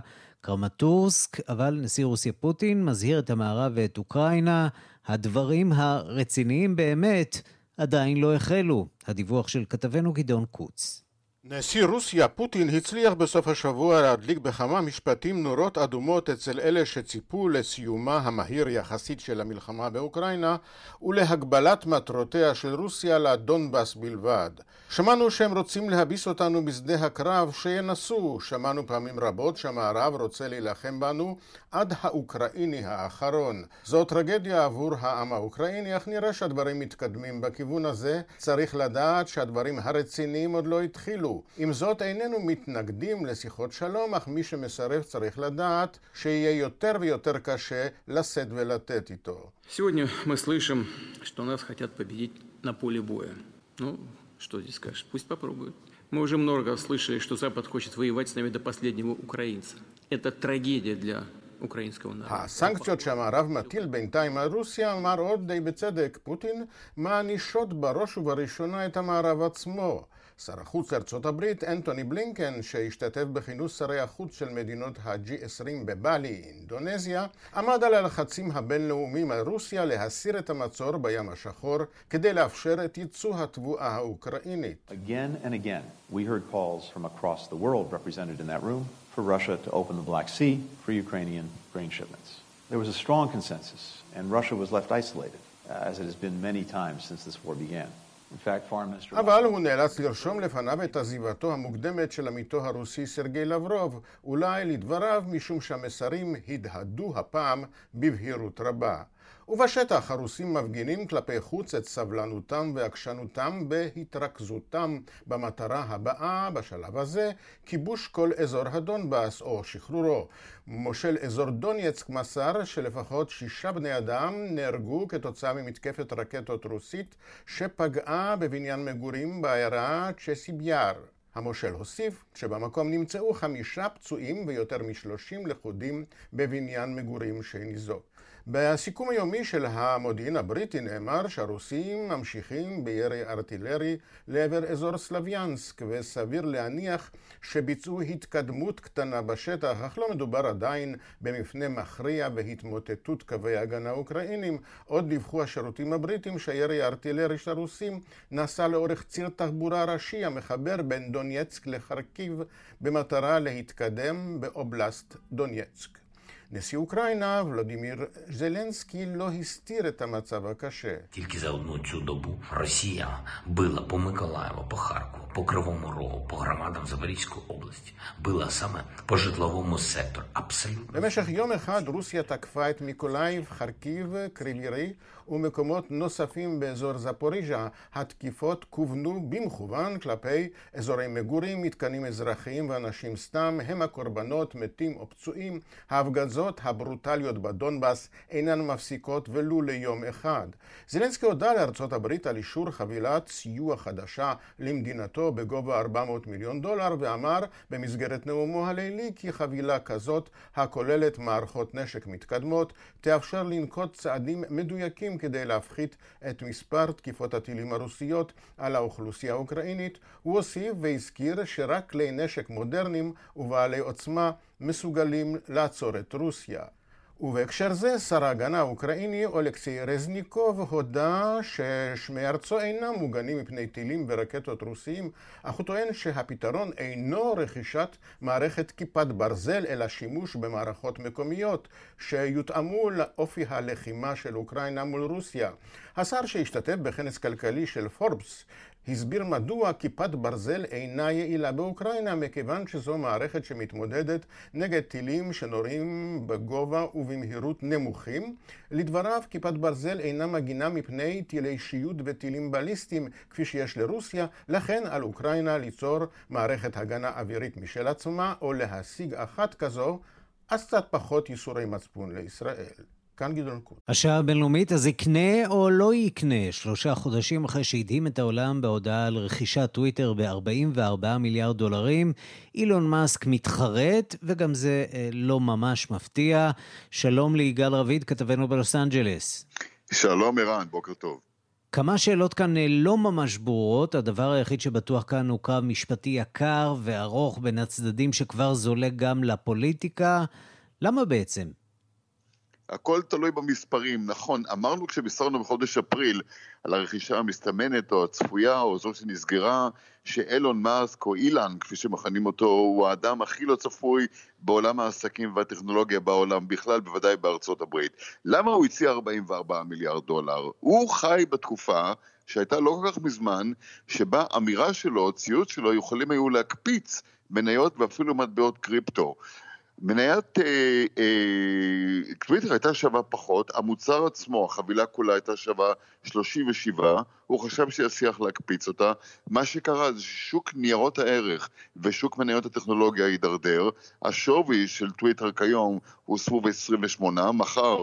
קרמטורסק, אבל נשיא רוסיה פוטין מזהיר את המערב ואת אוקראינה, הדברים הרציניים באמת עדיין לא החלו. הדיווח של כתבנו גדעון קוץ.
נשיא רוסיה פוטין הצליח בסוף השבוע להדליק בכמה משפטים נורות אדומות אצל אלה שציפו לסיומה המהיר יחסית של המלחמה באוקראינה ולהגבלת מטרותיה של רוסיה לדונבאס בלבד. שמענו שהם רוצים להביס אותנו בשדה הקרב שינסו, שמענו פעמים רבות שהמערב רוצה להילחם בנו עד האוקראיני האחרון. זו טרגדיה עבור העם האוקראיני, אך נראה שהדברים מתקדמים בכיוון הזה. צריך לדעת שהדברים הרציניים עוד לא התחילו. עם זאת, איננו מתנגדים לשיחות שלום, אך מי שמסרב צריך לדעת שיהיה יותר ויותר קשה לשאת ולתת איתו.
Сегодня мы слышим, что нас хотят победить на поле боя. Ну, что здесь скажешь? Пусть попробуют. Мы уже много слышали, что Запад хочет воевать с нами до последнего украинца. Это трагедия для
הסנקציות שהמערב מטיל בינתיים על רוסיה, אמר עוד די בצדק פוטין, מענישות בראש ובראשונה את המערב עצמו. שר החוץ ארצות הברית, אנטוני בלינקן, שהשתתף בכינוס שרי החוץ של מדינות ה-G20 בבלי, אינדונזיה, עמד על הלחצים הבינלאומיים על רוסיה להסיר את המצור בים השחור כדי לאפשר את ייצוא התבואה האוקראינית. Again and again, we heard calls from across the world represented in that room for Russia to open the Black Sea for Ukrainian grain shipments. There was a strong consensus, and Russia was left isolated, as it has been many times since this war began. אבל הוא נאלץ לרשום לפניו את עזיבתו המוקדמת של עמיתו הרוסי סרגי לברוב, אולי לדבריו משום שהמסרים הדהדו הפעם בבהירות רבה. ובשטח הרוסים מפגינים כלפי חוץ את סבלנותם ועקשנותם בהתרכזותם במטרה הבאה, בשלב הזה, כיבוש כל אזור הדונבאס או שחרורו. מושל אזור דונייצק מסר שלפחות שישה בני אדם נהרגו כתוצאה ממתקפת רקטות רוסית שפגעה בבניין מגורים בעיירה צ'סיביאר. המושל הוסיף שבמקום נמצאו חמישה פצועים ויותר משלושים לכודים בבניין מגורים שניזוק. בסיכום היומי של המודיעין הבריטי נאמר שהרוסים ממשיכים בירי ארטילרי לעבר אזור סלוויאנסק וסביר להניח שביצעו התקדמות קטנה בשטח, אך לא מדובר עדיין במפנה מכריע והתמוטטות קווי ההגנה האוקראינים. עוד דיווחו השירותים הבריטים שהירי הארטילרי של הרוסים נסע לאורך ציר תחבורה ראשי המחבר בין דונייצק לחרקיב במטרה להתקדם באובלסט דונייצק. נשיא אוקראינה, ולדימיר זלנסקי, לא הסתיר את המצב הקשה.
Тільки за одну цю добу Росія била по Миколаєву, по Харкову, по Кривому Рогу, по громадам Запорізької області. Била саме по житловому сектору. Абсолютно.
במשך יום אחד רוסיה תקפה את מיקולאייב, חרקיב, קרימירי. ומקומות נוספים באזור זפוריז'ה. התקיפות כוונו במכוון כלפי אזורי מגורים, מתקנים אזרחיים ואנשים סתם, הם הקורבנות, מתים או פצועים. ההפגזות הברוטליות בדונבאס אינן מפסיקות ולו ליום אחד. זלנסקי הודה לארצות הברית על אישור חבילת סיוע חדשה למדינתו בגובה 400 מיליון דולר ואמר במסגרת נאומו הלילי כי חבילה כזאת הכוללת מערכות נשק מתקדמות תאפשר לנקוט צעדים מדויקים כדי להפחית את מספר תקיפות הטילים הרוסיות על האוכלוסייה האוקראינית. הוא הוסיף והזכיר שרק כלי נשק מודרניים ובעלי עוצמה מסוגלים לעצור את רוסיה. ובהקשר זה שר ההגנה האוקראיני אולקסי רזניקוב הודה ששמי ארצו אינם מוגנים מפני טילים ורקטות רוסיים, אך הוא טוען שהפתרון אינו רכישת מערכת כיפת ברזל, אלא שימוש במערכות מקומיות שיותאמו לאופי הלחימה של אוקראינה מול רוסיה. השר שהשתתף בכנס כלכלי של פורבס הסביר מדוע כיפת ברזל אינה יעילה באוקראינה, מכיוון שזו מערכת שמתמודדת נגד טילים שנורים בגובה ובמהירות נמוכים. לדבריו, כיפת ברזל אינה מגינה מפני טילי שיוט וטילים בליסטיים כפי שיש לרוסיה, לכן על אוקראינה ליצור מערכת הגנה אווירית משל עצמה, או להשיג אחת כזו, אז קצת פחות ייסורי מצפון לישראל. כאן גדעון קוט.
השעה הבינלאומית, אז יקנה או לא יקנה? שלושה חודשים אחרי שהדהים את העולם בהודעה על רכישת טוויטר ב-44 מיליארד דולרים, אילון מאסק מתחרט, וגם זה אה, לא ממש מפתיע. שלום ליגאל רביד, כתבנו בלוס אנג'לס.
שלום ערן, בוקר טוב.
כמה שאלות כאן אה, לא ממש ברורות. הדבר היחיד שבטוח כאן הוא קרב משפטי יקר וארוך בין הצדדים שכבר זולג גם לפוליטיקה. למה בעצם?
הכל תלוי במספרים, נכון, אמרנו כשבישרנו בחודש אפריל על הרכישה המסתמנת או הצפויה או זו שנסגרה, שאילון מאסק או אילן, כפי שמכנים אותו, הוא האדם הכי לא צפוי בעולם העסקים והטכנולוגיה בעולם בכלל, בוודאי בארצות הברית. למה הוא הציע 44 מיליארד דולר? הוא חי בתקופה שהייתה לא כל כך מזמן, שבה אמירה שלו, ציוץ שלו, יכולים היו להקפיץ מניות ואפילו מטבעות קריפטו. מניית אה, אה, טוויטר הייתה שווה פחות, המוצר עצמו, החבילה כולה הייתה שווה 37, הוא חשב שיצליח להקפיץ אותה. מה שקרה זה ששוק ניירות הערך ושוק מניות הטכנולוגיה הידרדר, השווי של טוויטר כיום הוא סביב 28, מחר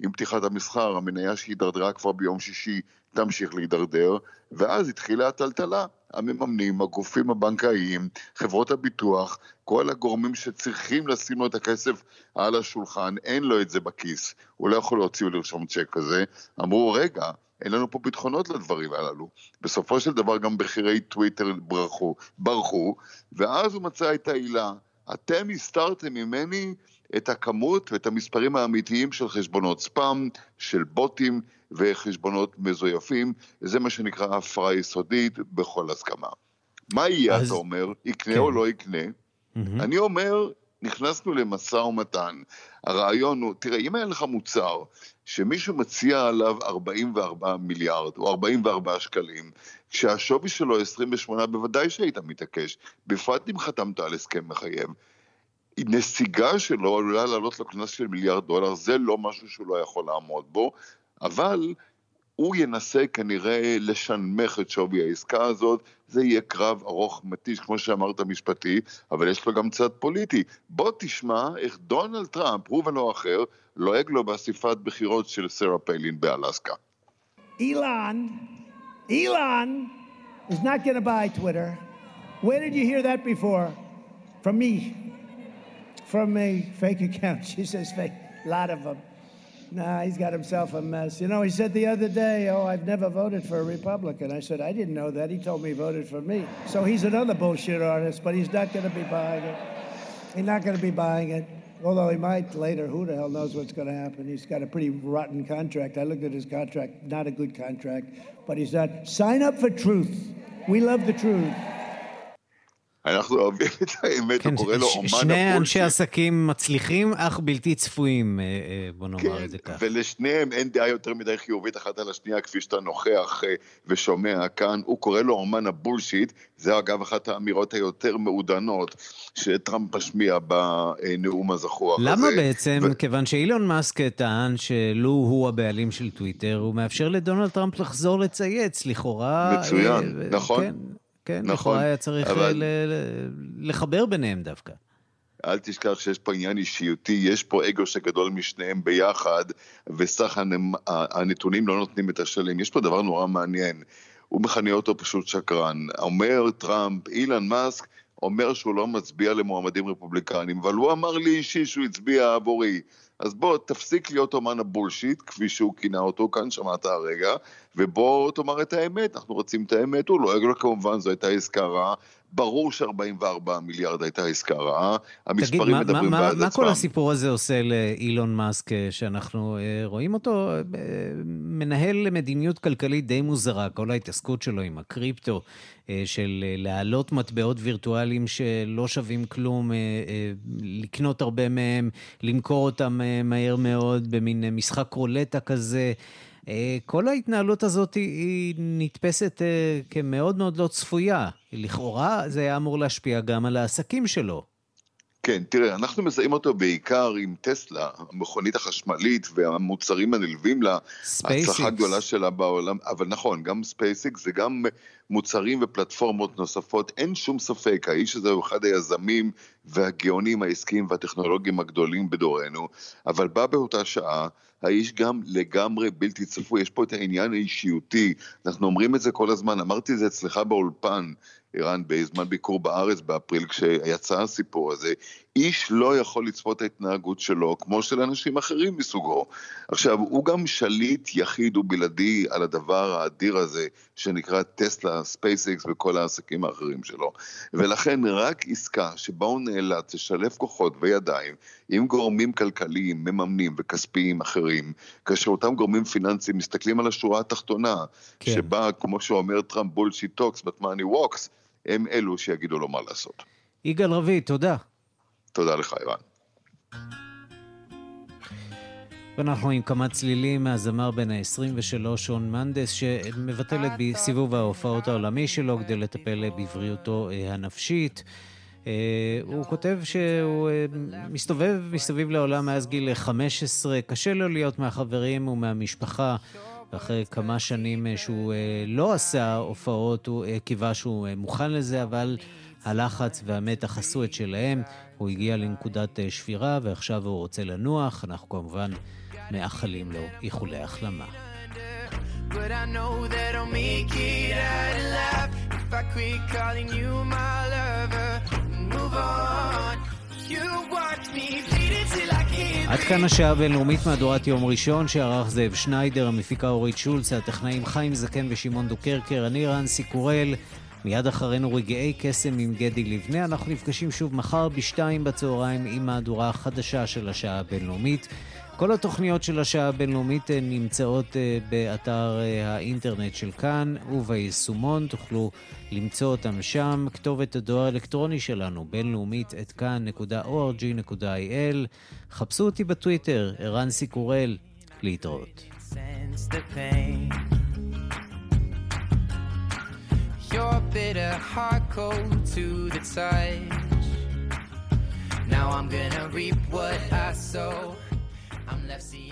עם פתיחת המסחר המניה שהידרדרה כבר ביום שישי תמשיך להידרדר, ואז התחילה הטלטלה. המממנים, הגופים הבנקאיים, חברות הביטוח, כל הגורמים שצריכים לשים לו את הכסף על השולחן, אין לו את זה בכיס, הוא לא יכול להוציא ולרשום צ'ק כזה. אמרו, רגע, אין לנו פה ביטחונות לדברים הללו. בסופו של דבר גם בכירי טוויטר ברחו, ברחו, ואז הוא מצא את העילה. אתם הסתרתם ממני את הכמות ואת המספרים האמיתיים של חשבונות ספאם, של בוטים וחשבונות מזויפים, זה מה שנקרא הפרעה יסודית בכל הסכמה. מה יהיה, אז... אתה אומר, יקנה כן. או לא יקנה? Mm-hmm. אני אומר, נכנסנו למשא ומתן. הרעיון הוא, תראה, אם היה לך מוצר שמישהו מציע עליו 44 מיליארד או 44 שקלים, כשהשווי שלו 28, בוודאי שהיית מתעקש, בפרט אם חתמת על הסכם מחייב. נסיגה שלו עלולה לעלות לו קנס של מיליארד דולר, זה לא משהו שהוא לא יכול לעמוד בו, אבל הוא ינסה כנראה לשנמך את שווי העסקה הזאת, זה יהיה קרב ארוך מתיש, כמו שאמרת משפטי, אבל יש לו גם צד פוליטי. בוא תשמע איך דונלד טראמפ, הוא ולא אחר, לועג לו באספת בחירות של סרה פיילין באלסקה. אילן, אילן is not going to buy Twitter. Where did you hear that before? From me. From a fake account. She says fake. A lot of them. Nah, he's got himself a mess. You know, he said the other day, oh, I've never voted for a Republican. I said, I didn't know that. He told me he voted for me. So he's another bullshit artist, but he's not going to be buying it. He's not going to be buying it. Although he might later, who the hell knows what's going to happen? He's got a pretty rotten contract. I looked at his contract, not a good contract, but he's not. Sign up for truth. We love the truth. אנחנו אוהבים את האמת, כן, הוא קורא לו אומן הפולשי.
שני אנשי עסקים מצליחים, אך בלתי צפויים, אה, אה, בוא נאמר כן, את זה ככה.
ולשניהם אין דעה יותר מדי חיובית אחת על השנייה, כפי שאתה נוכח אה, ושומע כאן. הוא קורא לו אומן הבולשיט, זה אגב אחת האמירות היותר מעודנות שטראמפ משמיע בנאום הזכוח
למה הזה. למה בעצם? ו... כיוון שאילון מאסק טען שלו הוא הבעלים של טוויטר, הוא מאפשר לדונלד טראמפ לחזור לצייץ, לכאורה...
מצוין, נכון. כן.
כן, נכון. לכאורה היה צריך אבל... לחבר ביניהם דווקא.
אל תשכח שיש פה עניין אישיותי, יש פה אגו שגדול משניהם ביחד, וסך הנתונים לא נותנים את השלם. יש פה דבר נורא מעניין, הוא מכנה אותו פשוט שקרן. אומר טראמפ, אילן מאסק אומר שהוא לא מצביע למועמדים רפובליקנים, אבל הוא אמר לי אישי שהוא הצביע עבורי. אז בוא, תפסיק להיות אומן הבולשיט, כפי שהוא כינה אותו כאן, שמעת הרגע, ובוא תאמר את האמת, אנחנו רוצים את האמת, הוא לא, כמובן, זו הייתה עסקה רעה. ברור ש-44 מיליארד הייתה עסקה רעה, המספרים תגיד, מדברים
מה,
בעד עצמם.
מה כל הסיפור הזה עושה לאילון מאסק, אה, שאנחנו אה, רואים אותו אה, מנהל מדיניות כלכלית די מוזרה, כל ההתעסקות שלו עם הקריפטו, של להעלות מטבעות וירטואליים שלא שווים כלום, לקנות הרבה מהם, למכור אותם מהר מאוד במין משחק רולטה כזה. אה, כל ההתנהלות הזאת היא נתפסת אה, כמאוד מאוד לא צפויה. לכאורה זה היה אמור להשפיע גם על העסקים שלו.
כן, תראה, אנחנו מזהים אותו בעיקר עם טסלה, המכונית החשמלית והמוצרים הנלווים לה, ההצלחה הגדולה שלה בעולם, אבל נכון, גם SpaceX זה גם מוצרים ופלטפורמות נוספות, אין שום ספק, האיש הזה הוא אחד היזמים והגאונים העסקיים והטכנולוגיים הגדולים בדורנו, אבל בא באותה שעה האיש גם לגמרי בלתי צפוי, יש פה את העניין האישיותי, אנחנו אומרים את זה כל הזמן, אמרתי את זה אצלך באולפן, ערן, בזמן ביקור בארץ באפריל, כשיצא הסיפור הזה, איש לא יכול לצפות את ההתנהגות שלו כמו של אנשים אחרים מסוגו. עכשיו, הוא גם שליט יחיד ובלעדי על הדבר האדיר הזה, שנקרא טסלה, SpaceX וכל העסקים האחרים שלו. ולכן רק עסקה שבה הוא נאלץ לשלב כוחות וידיים עם גורמים כלכליים, מממנים וכספיים אחרים, כאשר אותם גורמים פיננסיים מסתכלים על השורה התחתונה, כן. שבה, כמו שאומר טראמפ bullshit talks, but money walks, הם אלו שיגידו לו מה לעשות.
יגאל רביד, תודה.
תודה לך, ערן.
ואנחנו עם כמה צלילים מהזמר בן ה-23, שון מנדס, שמבטל את סיבוב ההופעות העולמי שלו כדי לטפל בבריאותו אה, הנפשית. אה, הוא כותב שהוא אה, מסתובב מסביב לעולם מאז גיל 15, קשה לו להיות מהחברים ומהמשפחה. ואחרי כמה שנים שהוא לא עשה הופעות, הוא קיווה שהוא מוכן לזה, אבל הלחץ והמתח עשו את שלהם. הוא הגיע לנקודת שבירה ועכשיו הוא רוצה לנוח. אנחנו כמובן מאחלים לו איחולי החלמה. But I know that I'll make it out alive if I quit calling you my lover and move on. You watch me bleed till I can't עד כאן השעה הבינלאומית מהדורת יום ראשון שערך זאב שניידר, המפיקה אורית שולץ, הטכנאים חיים זקן ושמעון דוקרקר, אני רנסי קורל. מיד אחרינו רגעי קסם עם גדי לבנה. אנחנו נפגשים שוב מחר בשתיים בצהריים עם מהדורה החדשה של השעה הבינלאומית. כל התוכניות של השעה הבינלאומית אה, נמצאות אה, באתר אה, האינטרנט של כאן וביישומון, תוכלו למצוא אותם שם. כתובת הדואר האלקטרוני שלנו, בינלאומית את כאן.org.il. חפשו אותי בטוויטר, ערן סיקורל, להתראות. Your bitter heart cold to the touch
Now I'm gonna reap what I sow. I'm left seeing.